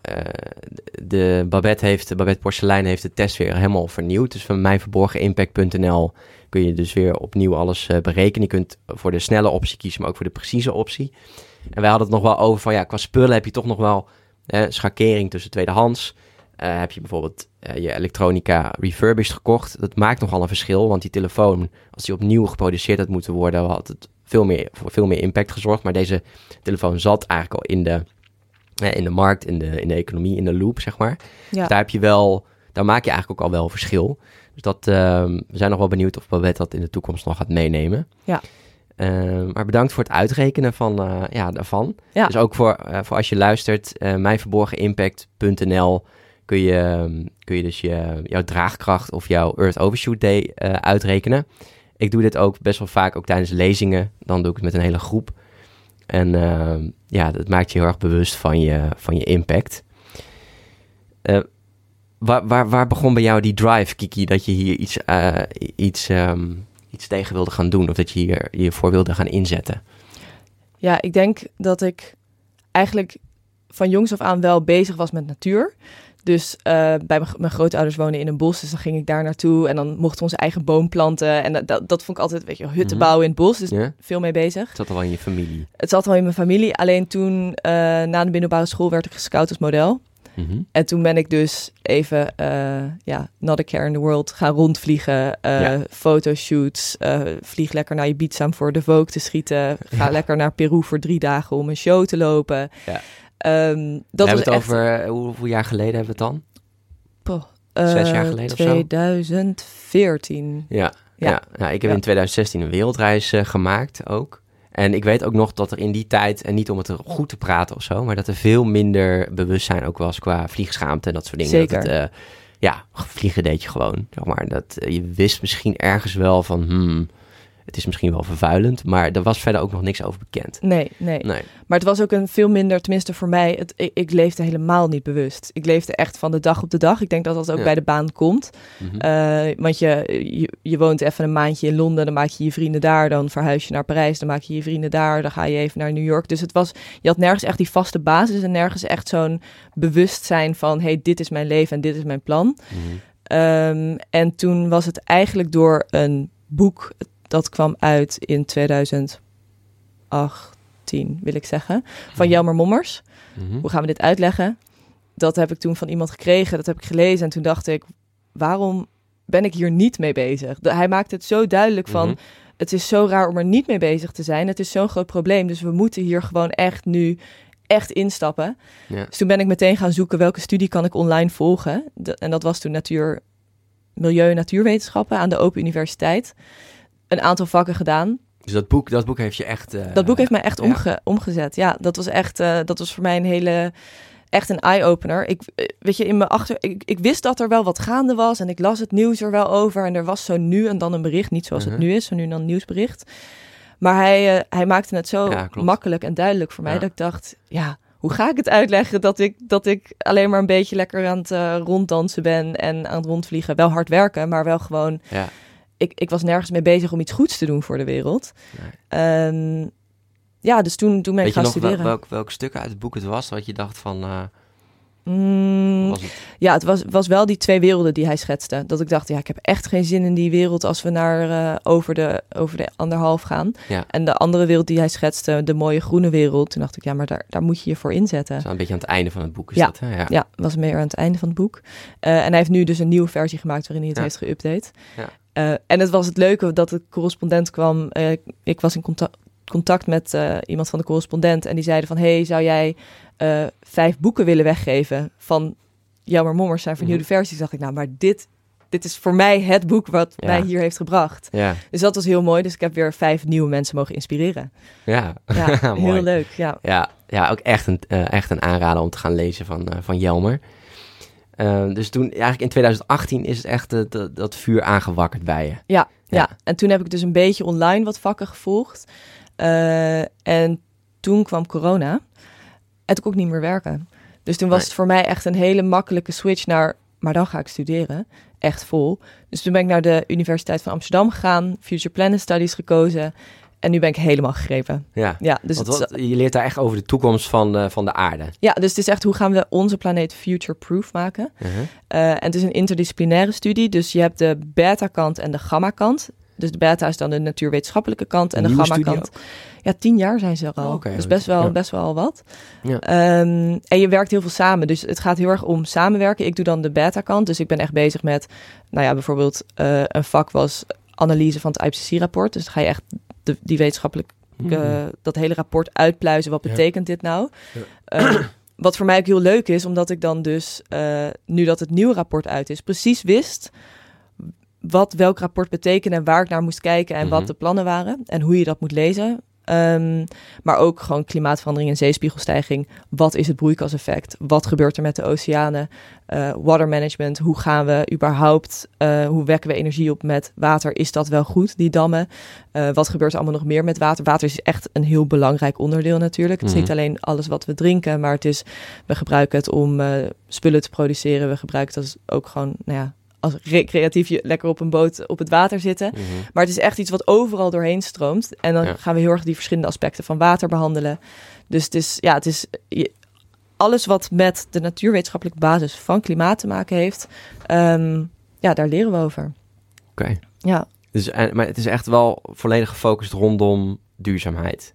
de Babette, heeft, Babette Porselein heeft de test weer helemaal vernieuwd. Dus van mijnverborgenimpact.nl kun je dus weer opnieuw alles eh, berekenen. Je kunt voor de snelle optie kiezen, maar ook voor de precieze optie. En wij hadden het nog wel over van... Ja, qua spullen heb je toch nog wel eh, schakering tussen tweedehands... eh, heb je bijvoorbeeld eh, je elektronica refurbished gekocht. Dat maakt nogal een verschil, want die telefoon, als die opnieuw geproduceerd had moeten worden, had het veel meer, voor veel meer impact gezorgd. Maar deze telefoon zat eigenlijk al in de, in de markt, in de, in de economie, in de loop, zeg maar. Ja. Dus daar heb je wel, daar maak je eigenlijk ook al wel verschil. Dus dat, ehm, we zijn nog wel benieuwd of Babette dat in de toekomst nog gaat meenemen. Ja. Ehm, maar bedankt voor het uitrekenen van, eh, ja, daarvan. Ja. Dus ook voor, eh, voor als je luistert, eh mijnverborgenimpact.nl kun je, ehm, kun je dus je, jouw draagkracht of jouw Earth Overshoot Day uitrekenen. Ik doe dit ook best wel vaak ook tijdens lezingen. Dan doe ik het met een hele groep. En ja, dat maakt je heel erg bewust van je, van je impact. Eh, waar, waar, waar begon bij jou die drive, Kiki, dat je hier iets, eh, iets, ehm, iets tegen wilde gaan doen? Of dat je hier je voor wilde gaan inzetten? Ja, ik denk dat ik eigenlijk van jongs af aan wel bezig was met natuur. Dus eh, bij mijn, grootouders wonen in een bos, dus dan ging ik daar naartoe en dan mochten we onze eigen boom planten. En dat, dat, dat vond ik altijd, weet je, hutten Mhm. bouwen in het bos, dus veel mee bezig. Het zat al in je familie. Het zat wel in mijn familie, alleen toen eh, na de middelbare school werd ik gescout als model. Mhm. En toen ben ik dus even, eh, ja, not a care in the world, gaan rondvliegen. eh Ja. Fotoshoots, eh, vlieg lekker naar Ibiza om voor de Vogue te schieten. Ga Ja. lekker naar Peru voor drie dagen om een show te lopen. Ja. Ehm, dat we was het echt, over, hoe- hoeveel jaar geleden hebben we het dan? poh, zes jaar geleden of zo? 2014. Ja, ja. Ja. ja, ik heb in 2016 een wereldreis gemaakt ook. En ik weet ook nog dat er in die tijd, en niet om het er goed te praten of zo, maar dat er veel minder bewustzijn ook was qua vliegschaamte en dat soort dingen. Dat Zeker. het, eh, ja, vliegen deed je gewoon. Zeg maar. dat, eh, je wist misschien ergens wel van, hmm, het is misschien wel vervuilend, maar er was verder ook nog niks over bekend. Nee, nee, Nee. Maar het was ook een veel minder, tenminste voor mij, het, ik, ik leefde helemaal niet bewust. Ik leefde echt van de dag op de dag. Ik denk dat dat ook Ja. bij de baan komt. Mhm. Eh, want je, je, je woont even een maandje in Londen, dan maak je je vrienden daar, dan verhuis je naar Parijs, dan maak je je vrienden daar, dan ga je even naar New York. Dus het was, je had nergens echt die vaste basis en nergens echt zo'n bewustzijn van, hey, dit is mijn leven en dit is mijn plan. Mhm. Ehm, en toen was het eigenlijk door een boek dat kwam uit in 2018, wil ik zeggen, van Mhm. Jelmer Mommers. Mhm. Hoe gaan we dit uitleggen? Dat heb ik toen van iemand gekregen, dat heb ik gelezen en toen dacht ik, waarom ben ik hier niet mee bezig? De- hij maakt het zo duidelijk van, Mhm. het is zo raar om er niet mee bezig te zijn. Het is zo'n groot probleem, dus we moeten hier gewoon echt nu echt instappen. Ja. Dus toen ben ik meteen gaan zoeken welke studie kan ik online volgen. De- en dat was toen natuur, milieu- en natuurwetenschappen aan de Open Universiteit. Een aantal vakken gedaan. Dus dat boek, dat boek heeft je echt... eh, Dat boek heeft mij echt ja. omge- omgezet. Ja, dat was echt, eh, dat was voor mij een hele, echt een eye-opener. Ik, eh, weet je, in mijn achter, ik, ik wist dat er wel wat gaande was en ik las het nieuws er wel over en er was zo nu en dan een bericht, niet zoals Mhm. het nu is, zo nu en dan een nieuwsbericht. Maar hij, hij maakte het zo Ja, makkelijk en duidelijk voor mij Ja. dat ik dacht, ja, hoe ga ik het uitleggen dat ik, dat ik alleen maar een beetje lekker aan het ronddansen ben en aan het rondvliegen. Wel hard werken, maar wel gewoon Ja. Ik, ik was nergens mee bezig om iets goeds te doen voor de wereld. Nee. Ehm, ja, dus toen, toen ben ik Weet je gaan nog wel- studeren. welk, welk stuk uit het boek het was, wat je dacht van... Mm, het... ja, het was, was wel die twee werelden die hij schetste. Dat ik dacht, ja, ik heb echt geen zin in die wereld als we naar eh, over, de, over de anderhalf gaan. Ja. En de andere wereld die hij schetste, de mooie groene wereld. Toen dacht ik, ja, maar daar, daar moet je je voor inzetten. Zo een beetje aan het einde van het boek is Ja. dat, hè? Ja. Ja, was meer aan het einde van het boek. Eh, en hij heeft nu dus een nieuwe versie gemaakt waarin hij het Ja. heeft geüpdate. Ja. Eh, en het was het leuke dat de correspondent kwam. ik was in contact, contact met eh, iemand van de correspondent en die zeiden van... hey, zou jij eh, vijf boeken willen weggeven van Jammer Mommers zijn vernieuwde Mhm. versies? dacht ik, nou, maar dit, dit is voor mij het boek wat Ja. mij hier heeft gebracht. Ja, Dus dat was heel mooi. Dus ik heb weer vijf nieuwe mensen mogen inspireren. ja. Ja, <laughs> Mooi. heel leuk. Ja. Ja, ja ook echt een, eh, echt een aanrader om te gaan lezen van, van Jelmer. Dus toen, eigenlijk in 2018 is het echt dat, dat vuur aangewakkerd bij je. Ja, Ja. ja, en toen heb ik dus een beetje online wat vakken gevolgd. Eh, en toen kwam corona. En toen kon ik niet meer werken. Dus toen was Nee. het voor mij echt een hele makkelijke switch naar... maar dan ga ik studeren. Echt vol. Dus toen ben ik naar de Universiteit van Amsterdam gegaan. Future Planet Studies gekozen. En nu ben ik helemaal gegrepen. Ja, Ja, dus, want wat, je leert daar echt over de toekomst van, eh, van de aarde. ja, dus het is echt hoe gaan we onze planeet future-proof maken. Uh-huh. Eh, en het is een interdisciplinaire studie. Dus je hebt de beta-kant en de gamma-kant. Dus de beta is dan de natuurwetenschappelijke kant en de gamma kant. Ja, tien jaar zijn ze er al. Oh, dus best wel, ja. best wel wat. Ja. Ehm, en je werkt heel veel samen. Dus het gaat heel erg om samenwerken. Ik doe dan de beta kant. Dus ik ben echt bezig met, nou ja, bijvoorbeeld eh, een vak was analyse van het IPCC-rapport. Dus dan ga je echt de, die wetenschappelijk eh, dat hele rapport uitpluizen. Wat Ja. betekent dit nou? Ja. Eh, wat voor mij ook heel leuk is, omdat ik dan dus, eh, nu dat het nieuwe rapport uit is, precies wist wat welk rapport betekende en waar ik naar moest kijken en Mhm. wat de plannen waren en hoe je dat moet lezen. Ehm, maar ook gewoon klimaatverandering en zeespiegelstijging. Wat is het broeikaseffect? Wat gebeurt er met de oceanen? Eh, water management. Hoe gaan we überhaupt, eh, hoe wekken we energie op met water? Is dat wel goed, die dammen? Eh, wat gebeurt er allemaal nog meer met water? Water is echt een heel belangrijk onderdeel natuurlijk. Het is Mhm. niet alleen alles wat we drinken, maar het is, we gebruiken het om spullen te produceren. We gebruiken het als ook gewoon, nou ja, als recreatief je lekker op een boot op het water zitten. Mhm. Maar het is echt iets wat overal doorheen stroomt. En dan Ja. gaan we heel erg die verschillende aspecten van water behandelen. Dus het is, ja, het is je- alles wat met de natuurwetenschappelijke basis van klimaat te maken heeft. ehm, ja, daar leren we over. Oké. Ja. Dus, en- maar het is echt wel volledig gefocust rondom duurzaamheid.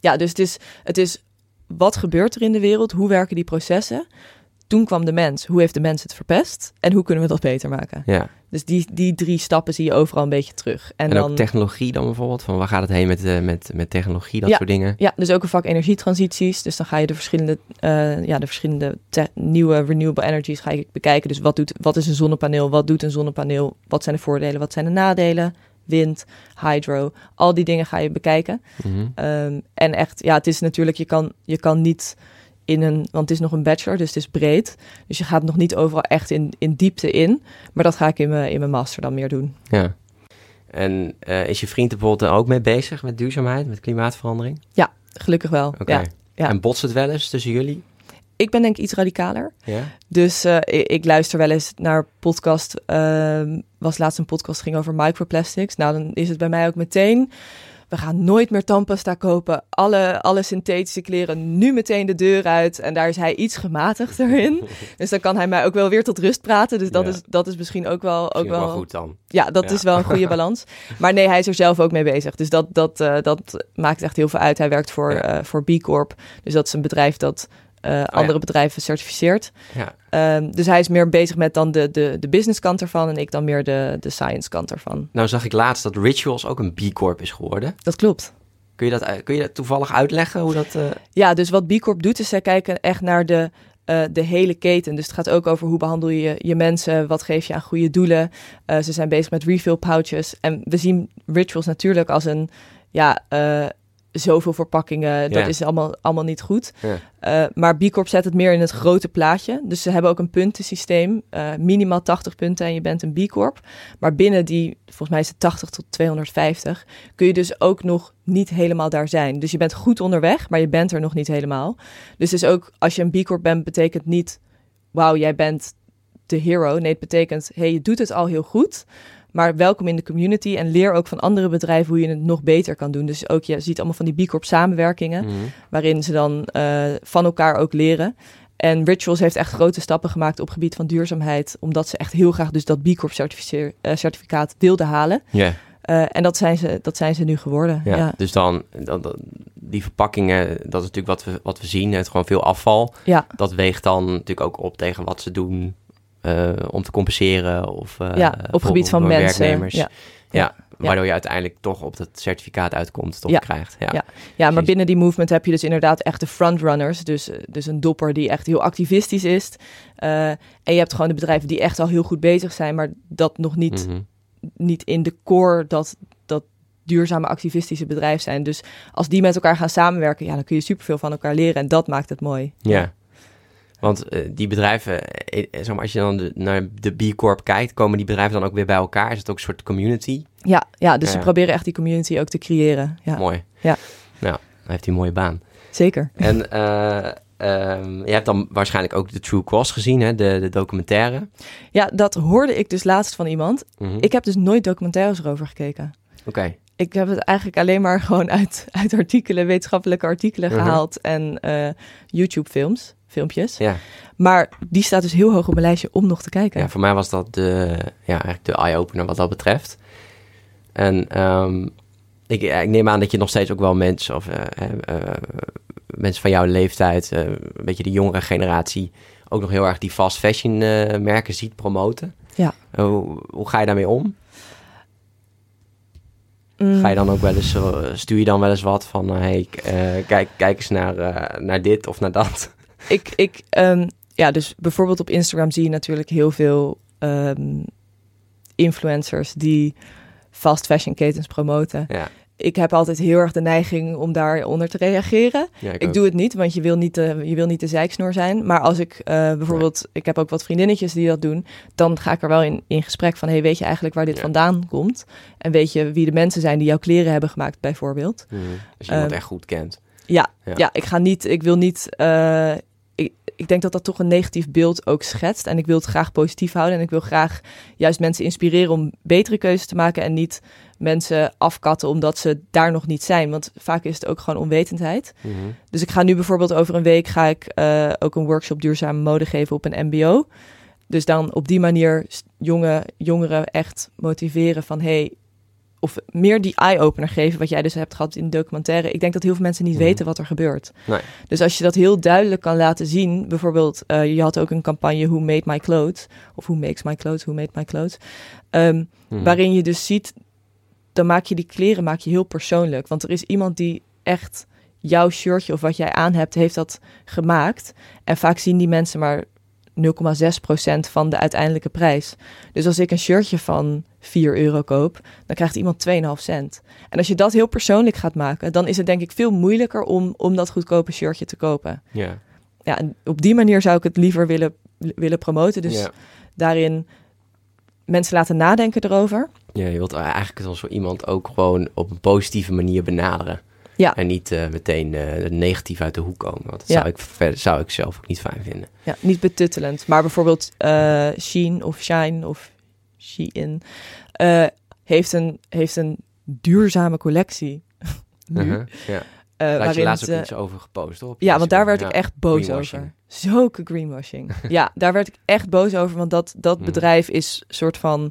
ja, dus het is, het is wat gebeurt er in de wereld? Hoe werken die processen? Toen kwam de mens. Hoe heeft de mens het verpest? En hoe kunnen we dat beter maken? Ja. Dus die, die drie stappen zie je overal een beetje terug. En, En, dan, ook technologie dan bijvoorbeeld? Van waar gaat het heen met, eh, met, met technologie, dat Ja. soort dingen? Ja, dus ook een vak energietransities. Dus dan ga je de verschillende, eh, ja, de verschillende nieuwe renewable energies ga je bekijken. Dus wat, doet, wat is een zonnepaneel? Wat doet een zonnepaneel? Wat zijn de voordelen? Wat zijn de nadelen? Wind, hydro, al die dingen ga je bekijken. Mhm. Ehm, en echt, ja, het is natuurlijk, je kan, je kan niet in een, want het is nog een bachelor, dus het is breed. Dus je gaat nog niet overal echt in, in diepte in. Maar dat ga ik in mijn, in mijn master dan meer doen. Ja. En eh, is je vriend er bijvoorbeeld ook mee bezig met duurzaamheid, met klimaatverandering? Gelukkig wel. Oké. Ja. ja. En botst het wel eens tussen jullie? Ik ben denk ik iets radicaler. Ja. Dus eh, ik, ik luister wel eens naar podcast. ehm, was laatst een podcast ging over microplastics. Nou, dan is het bij mij ook meteen. We gaan nooit meer tandpasta kopen. Alle, alle synthetische kleren nu meteen de deur uit. En daar is hij iets gematigder <laughs> in. dus dan kan hij mij ook wel weer tot rust praten. Dus dat, Ja. is, dat is misschien ook wel, ook Misschien wel, wel goed dan. Ja, dat Ja. is wel een goede <laughs> balans. Maar nee, hij is er zelf ook mee bezig. Dus dat, dat, eh, dat maakt echt heel veel uit. Hij werkt voor, Ja. eh, voor B Corp. Dus dat is een bedrijf dat eh, andere bedrijven certificeert. Ja. Ehm, dus hij is meer bezig met dan de, de, de business kant ervan en ik dan meer de, de science kant ervan. Nou zag ik laatst dat Rituals ook een B Corp is geworden. Dat klopt. Kun je dat, kun je dat toevallig uitleggen hoe dat... eh, Ja, dus wat B Corp doet is zij kijken echt naar de, eh, de hele keten. Dus het gaat ook over hoe behandel je je mensen, wat geef je aan goede doelen. Ze zijn bezig met refill pouches. En we zien rituals natuurlijk als een, ja, zoveel verpakkingen. Dat Ja. is allemaal, allemaal niet goed. Ja. Eh, maar B Corp zet het meer in het grote plaatje. Dus ze hebben ook een puntensysteem. eh, minimaal 80 punten en je bent een B Corp. Maar binnen die, volgens mij is het 80 tot 250, kun je dus ook nog niet helemaal daar zijn. Dus je bent goed onderweg, maar je bent er nog niet helemaal. Dus is ook, als je een B Corp bent, betekent niet, wauw, jij bent de hero. Nee, het betekent, hey, je doet het al heel goed. Maar welkom in de community en leer ook van andere bedrijven hoe je het nog beter kan doen. Dus ook je ziet allemaal van die B Corp samenwerkingen mhm. waarin ze dan eh, van elkaar ook leren. En Rituals heeft echt grote stappen gemaakt op gebied van duurzaamheid, omdat ze echt heel graag dus dat B Corp eh, certificaat wilden halen. Ja. Eh, en dat zijn, ze, dat zijn ze nu geworden. Ja, Ja, dus dan, dan, dan- die verpakkingen, dat is natuurlijk wat we, wat we zien. Het gewoon veel afval. ja. Dat weegt dan natuurlijk ook op tegen wat ze doen eh, om te compenseren. Of, eh, ja op gebied van mensen. werknemers. Ja. Ja, waardoor je uiteindelijk toch op dat certificaat uitkomt, toch Ja. krijgt. Ja. Ja. maar binnen die movement heb je dus inderdaad echt de frontrunners. Dus, eh, dus een dopper die echt heel activistisch is. En je hebt gewoon de bedrijven die echt al heel goed bezig zijn, maar dat nog niet, Mhm. niet in de core dat, dat duurzame activistische bedrijf zijn. Dus als die met elkaar gaan samenwerken, ja, dan kun je superveel van elkaar leren. En dat maakt het mooi. Ja. Want eh, die bedrijven, eh, eh, zeg maar, als je dan de- naar de B Corp kijkt, komen die bedrijven dan ook weer bij elkaar? Is het ook een soort community? Ja, ja dus ze proberen echt die community ook te creëren. Ja, Mooi. Ja. Nou, dan heeft hij een mooie baan. zeker. En ehm, je hebt dan waarschijnlijk ook de True Cost gezien, hè? De, de documentaire. Ja, dat hoorde ik dus laatst van iemand. Mhm. Ik heb dus nooit documentaires erover gekeken. Oké. Ik heb het eigenlijk alleen maar <laughs> gewoon uit, uit artikelen, wetenschappelijke artikelen Mhm. gehaald en YouTube-films, filmpjes. Ja. Maar die staat dus heel hoog op mijn lijstje om nog te kijken. ja, voor mij was dat de, ja, eigenlijk de eye-opener wat dat betreft. En ehm, ik, ik, neem aan dat je nog steeds ook wel mensen of uh, mensen van jouw leeftijd, een beetje de jongere generatie, ook nog heel erg die fast fashion merken ziet promoten. Ja. Hoe, hoe ga je daarmee om? Ga je dan ook wel eens, stuur je dan wel eens wat van, hey, kijk, kijk eens naar, naar dit of naar dat? Ik, ik um, ja, dus bijvoorbeeld op Instagram zie je natuurlijk heel veel um, influencers die fast fashion ketens promoten. Ja. Ik heb altijd heel erg de neiging om daaronder te reageren. Ja, ik, ik doe het niet, want je wil niet de, je wil niet de zeiksnoer zijn. Maar als ik uh, bijvoorbeeld, ik heb ook wat vriendinnetjes die dat doen, dan ga ik er wel in, in gesprek van, hey, weet je eigenlijk waar dit Ja. vandaan komt? En weet je wie de mensen zijn die jouw kleren hebben gemaakt, bijvoorbeeld? Mhm. Als je iemand Ehm, echt goed kent. Ja, Ja. ja. ik ga niet, ik wil niet. eh, ik, denk dat dat toch een negatief beeld ook schetst. En ik wil het graag positief houden. En ik wil graag juist mensen inspireren om betere keuzes te maken. En niet mensen afkatten omdat ze daar nog niet zijn. Want vaak is het ook gewoon onwetendheid. Mhm. Dus ik ga nu bijvoorbeeld over een week ga ik eh, ook een workshop duurzame mode geven op een MBO. Dus dan op die manier jonge, jongeren echt motiveren van hey, of meer die eye-opener geven, wat jij dus hebt gehad in de documentaire. Ik denk dat heel veel mensen niet Mhm. weten wat er gebeurt. Nee. Dus als je dat heel duidelijk kan laten zien, bijvoorbeeld, eh, je had ook een campagne Who Made My Clothes, of Who Makes My Clothes, Who Made My Clothes, Mhm. waarin je dus ziet, dan maak je die kleren maak je heel persoonlijk. Want er is iemand die echt jouw shirtje of wat jij aan hebt, heeft dat gemaakt. En vaak zien die mensen maar 0,6% van de uiteindelijke prijs. Dus als ik een shirtje van 4 euro koop, dan krijgt iemand 2,5 cent. En als je dat heel persoonlijk gaat maken, dan is het denk ik veel moeilijker om, om dat goedkope shirtje te kopen. Ja. Ja, en op die manier zou ik het liever willen, willen promoten. Dus ja. daarin mensen laten nadenken erover. ja, je wilt eigenlijk zo iemand ook gewoon op een positieve manier benaderen. Ja. En niet eh, meteen eh, negatief uit de hoek komen. Want dat Ja. zou, ik, zou ik zelf ook niet fijn vinden. Ja, niet betuttelend. Maar bijvoorbeeld eh Shein of Shine of Shein eh, heeft, een, heeft een duurzame collectie. <laughs> nu, Uh-huh. Ja. Daar had je laatst ook iets over gepost, Ja, want daar werd ik echt boos over. Zulke greenwashing. <laughs> ja, daar werd ik echt boos over. Want dat, dat Hmm. bedrijf is soort van...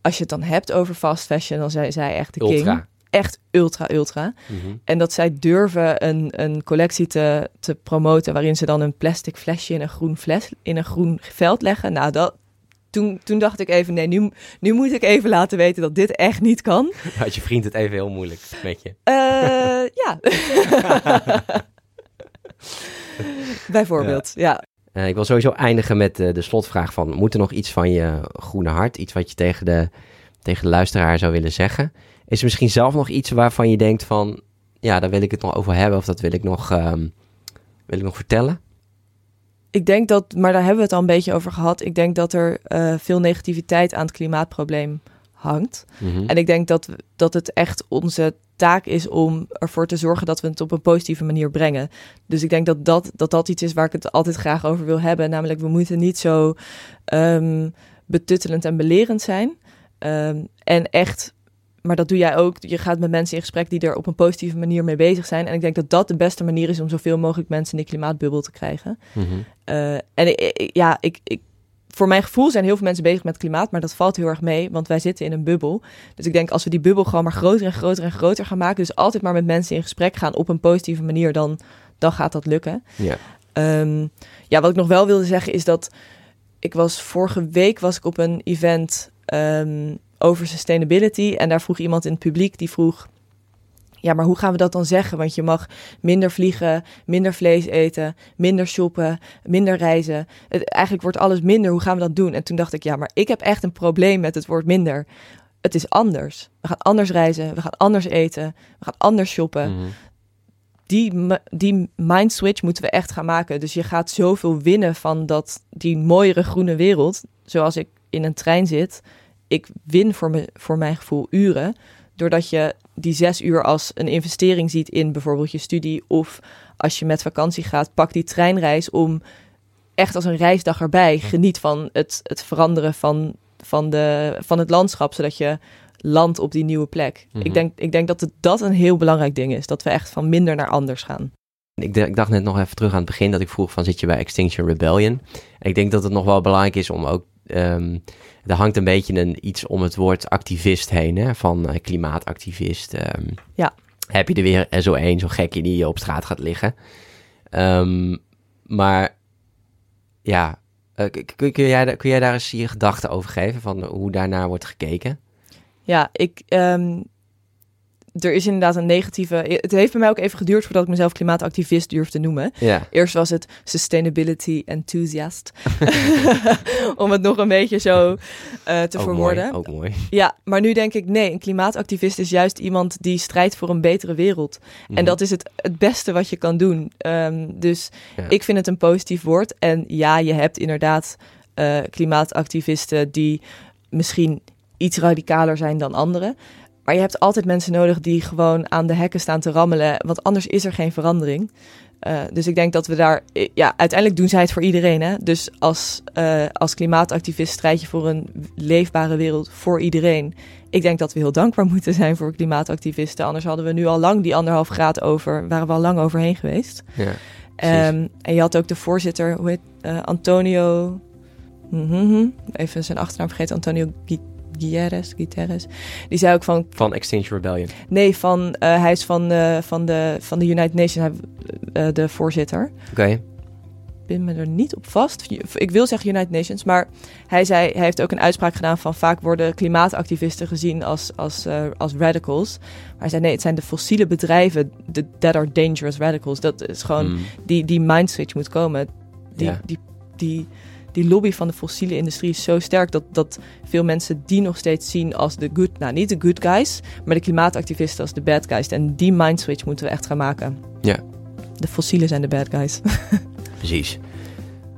Als je het dan hebt over fast fashion, dan zijn zij echt de king. Echt ultra, ultra. Mhm. En dat zij durven een, een collectie te, te promoten... waarin ze dan een plastic flesje in een groen, fles, in een groen veld leggen. Nou, dat, toen, toen dacht ik even... nee, nu, nu moet ik even laten weten dat dit echt niet kan. <laughs> Had je vriend het even heel moeilijk met je? Eh, ja. <laughs> Bijvoorbeeld, ja. Eh, ik wil sowieso eindigen met eh, de slotvraag van... moet er nog iets van je groene hart... iets wat je tegen de, tegen de luisteraar zou willen zeggen? Is er misschien zelf nog iets waarvan je denkt van... ja, daar wil ik het nog over hebben... of dat wil ik nog, ehm, wil ik nog vertellen? Ik denk dat, maar daar hebben we het al een beetje over gehad. Ik denk dat er eh, veel negativiteit aan het klimaatprobleem hangt. Mhm. En ik denk dat, dat het echt onze taak is om ervoor te zorgen dat we het op een positieve manier brengen. Dus ik denk dat dat, dat, dat iets is waar ik het altijd graag over wil hebben. Namelijk, we moeten niet zo ehm, betuttelend en belerend zijn. Ehm, en echt, maar dat doe jij ook. Je gaat met mensen in gesprek die er op een positieve manier mee bezig zijn. En ik denk dat dat de beste manier is om zoveel mogelijk mensen in die klimaatbubbel te krijgen. Mhm. Eh, en ik- ik- ja, ik, ik, voor mijn gevoel zijn heel veel mensen bezig met klimaat, maar dat valt heel erg mee, want wij zitten in een bubbel. Dus ik denk als we die bubbel gewoon maar groter en groter en groter gaan maken, dus altijd maar met mensen in gesprek gaan op een positieve manier, dan, dan gaat dat lukken. Ja. Ehm, ja, wat ik nog wel wilde zeggen is dat ik was vorige week was ik op een event ehm, over sustainability en daar vroeg iemand in het publiek die vroeg. Ja, maar hoe gaan we dat dan zeggen? Want je mag minder vliegen, minder vlees eten, minder shoppen, minder reizen. Het, eigenlijk wordt alles minder. Hoe gaan we dat doen? En toen dacht ik, ja, maar ik heb echt een probleem met het woord minder. Het is anders. We gaan anders reizen, we gaan anders eten, we gaan anders shoppen Mhm. die, die mind switch moeten we echt gaan maken. Dus je gaat zoveel winnen van dat, die mooiere groene wereld. Zoals ik in een trein zit. Ik win voor, me, voor mijn gevoel uren. Doordat je die zes uur als een investering ziet in bijvoorbeeld je studie. Of als je met vakantie gaat, pak die treinreis om echt als een reisdag erbij. Geniet van het, het veranderen van, van, de, van het landschap. Zodat je landt op die nieuwe plek. Mhm. ik, denk, ik denk dat het, dat een heel belangrijk ding is. Dat we echt van minder naar anders gaan. Ik, ik dacht net nog even terug aan het begin dat ik vroeg van zit je bij Extinction Rebellion? En ik denk dat het nog wel belangrijk is om ook ehm er hangt een beetje een, iets om het woord activist heen, hè? van uh, klimaatactivist. ehm. Ja. Heb je er weer zo één, zo'n gekkie die op straat gaat liggen. Ehm, maar ja, eh, kun, kun, jij, kun jij daar eens je gedachten over geven van hoe daarnaar wordt gekeken? Ja, ik. ehm, er is inderdaad een negatieve. Het heeft bij mij ook even geduurd voordat ik mezelf klimaatactivist durf te noemen. Ja, Eerst was het sustainability enthusiast. <laughs> <laughs> Om het nog een beetje zo eh, te ook verwoorden. mooi, ook mooi. Ja, maar nu denk ik nee, een klimaatactivist is juist iemand die strijdt voor een betere wereld. En Mhm. dat is het, het beste wat je kan doen. Ehm, dus Ja. ik vind het een positief woord. En ja, je hebt inderdaad eh, klimaatactivisten die misschien iets radicaler zijn dan anderen. Maar je hebt altijd mensen nodig die gewoon aan de hekken staan te rammelen. Want anders is er geen verandering. Eh, dus ik denk dat we daar. eh, Ja, uiteindelijk doen zij het voor iedereen. Hè? Dus als, eh, als klimaatactivist strijd je voor een leefbare wereld voor iedereen. Ik denk dat we heel dankbaar moeten zijn voor klimaatactivisten. Anders hadden we nu al lang die anderhalf graad over. Waren we al lang overheen geweest. Ja. Ehm, en je had ook de voorzitter, hoe heet Antonio. Mhm, even zijn achternaam vergeten, Antonio Guterres, Guterres. Die zei ook van, Van Extinction Rebellion. nee, van, eh, hij is van, van, de, van de United Nations, eh, de voorzitter. Oké, Ik ben me er niet op vast. Ik wil zeggen United Nations, maar hij, zei, hij heeft ook een uitspraak gedaan van vaak worden klimaatactivisten gezien als, als, eh, als radicals. Maar hij zei nee, het zijn de fossiele bedrijven de, that are dangerous radicals. Dat is gewoon Mm, die, die mindswitch moet komen. Die, Ja. die, die, die lobby van de fossiele industrie is zo sterk dat, dat veel mensen die nog steeds zien als de good, nou niet de good guys, maar de klimaatactivisten als de bad guys. En die mindswitch moeten we echt gaan maken. Ja. De fossielen zijn de bad guys. <laughs> precies.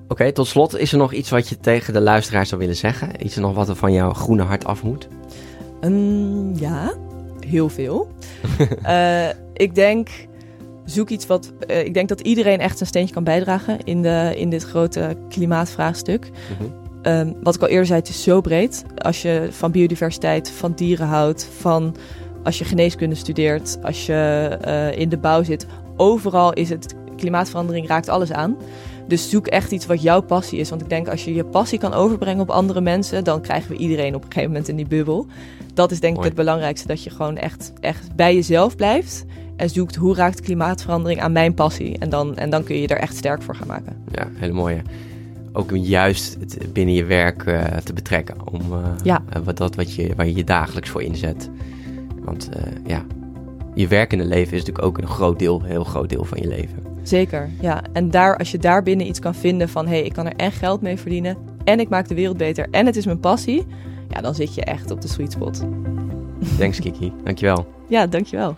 Oké, tot slot, is er nog iets wat je tegen de luisteraars zou willen zeggen? Iets nog wat er van jouw groene hart af moet? Mm, ja, heel veel. <laughs> Eh, ik denk, zoek iets wat. eh, ik denk dat iedereen echt een steentje kan bijdragen in, de, in dit grote klimaatvraagstuk. Mhm. Ehm, wat ik al eerder zei, het is zo breed. Als je van biodiversiteit, van dieren houdt, van als je geneeskunde studeert, als je eh, in de bouw zit, overal is het klimaatverandering raakt alles aan. Dus zoek echt iets wat jouw passie is. Want ik denk als je je passie kan overbrengen op andere mensen, dan krijgen we iedereen op een gegeven moment in die bubbel. Dat is denk Mooi. ik het belangrijkste, dat je gewoon echt, echt bij jezelf blijft en zoekt hoe raakt klimaatverandering aan mijn passie. En dan, en dan kun je je er echt sterk voor gaan maken. Ja, hele mooie. Ook om juist het binnen je werk eh, te betrekken. Om eh, Ja. eh, wat, dat wat je, waar je je dagelijks voor inzet. Want ja, je werkende leven is natuurlijk ook een groot deel, heel groot deel van je leven. Zeker, ja. En daar, als je daar binnen iets kan vinden van... hé, hey, ik kan er echt geld mee verdienen... en ik maak de wereld beter en het is mijn passie... ja, dan zit je echt op de sweet spot. Thanks Kiki, dankjewel. Ja, dankjewel.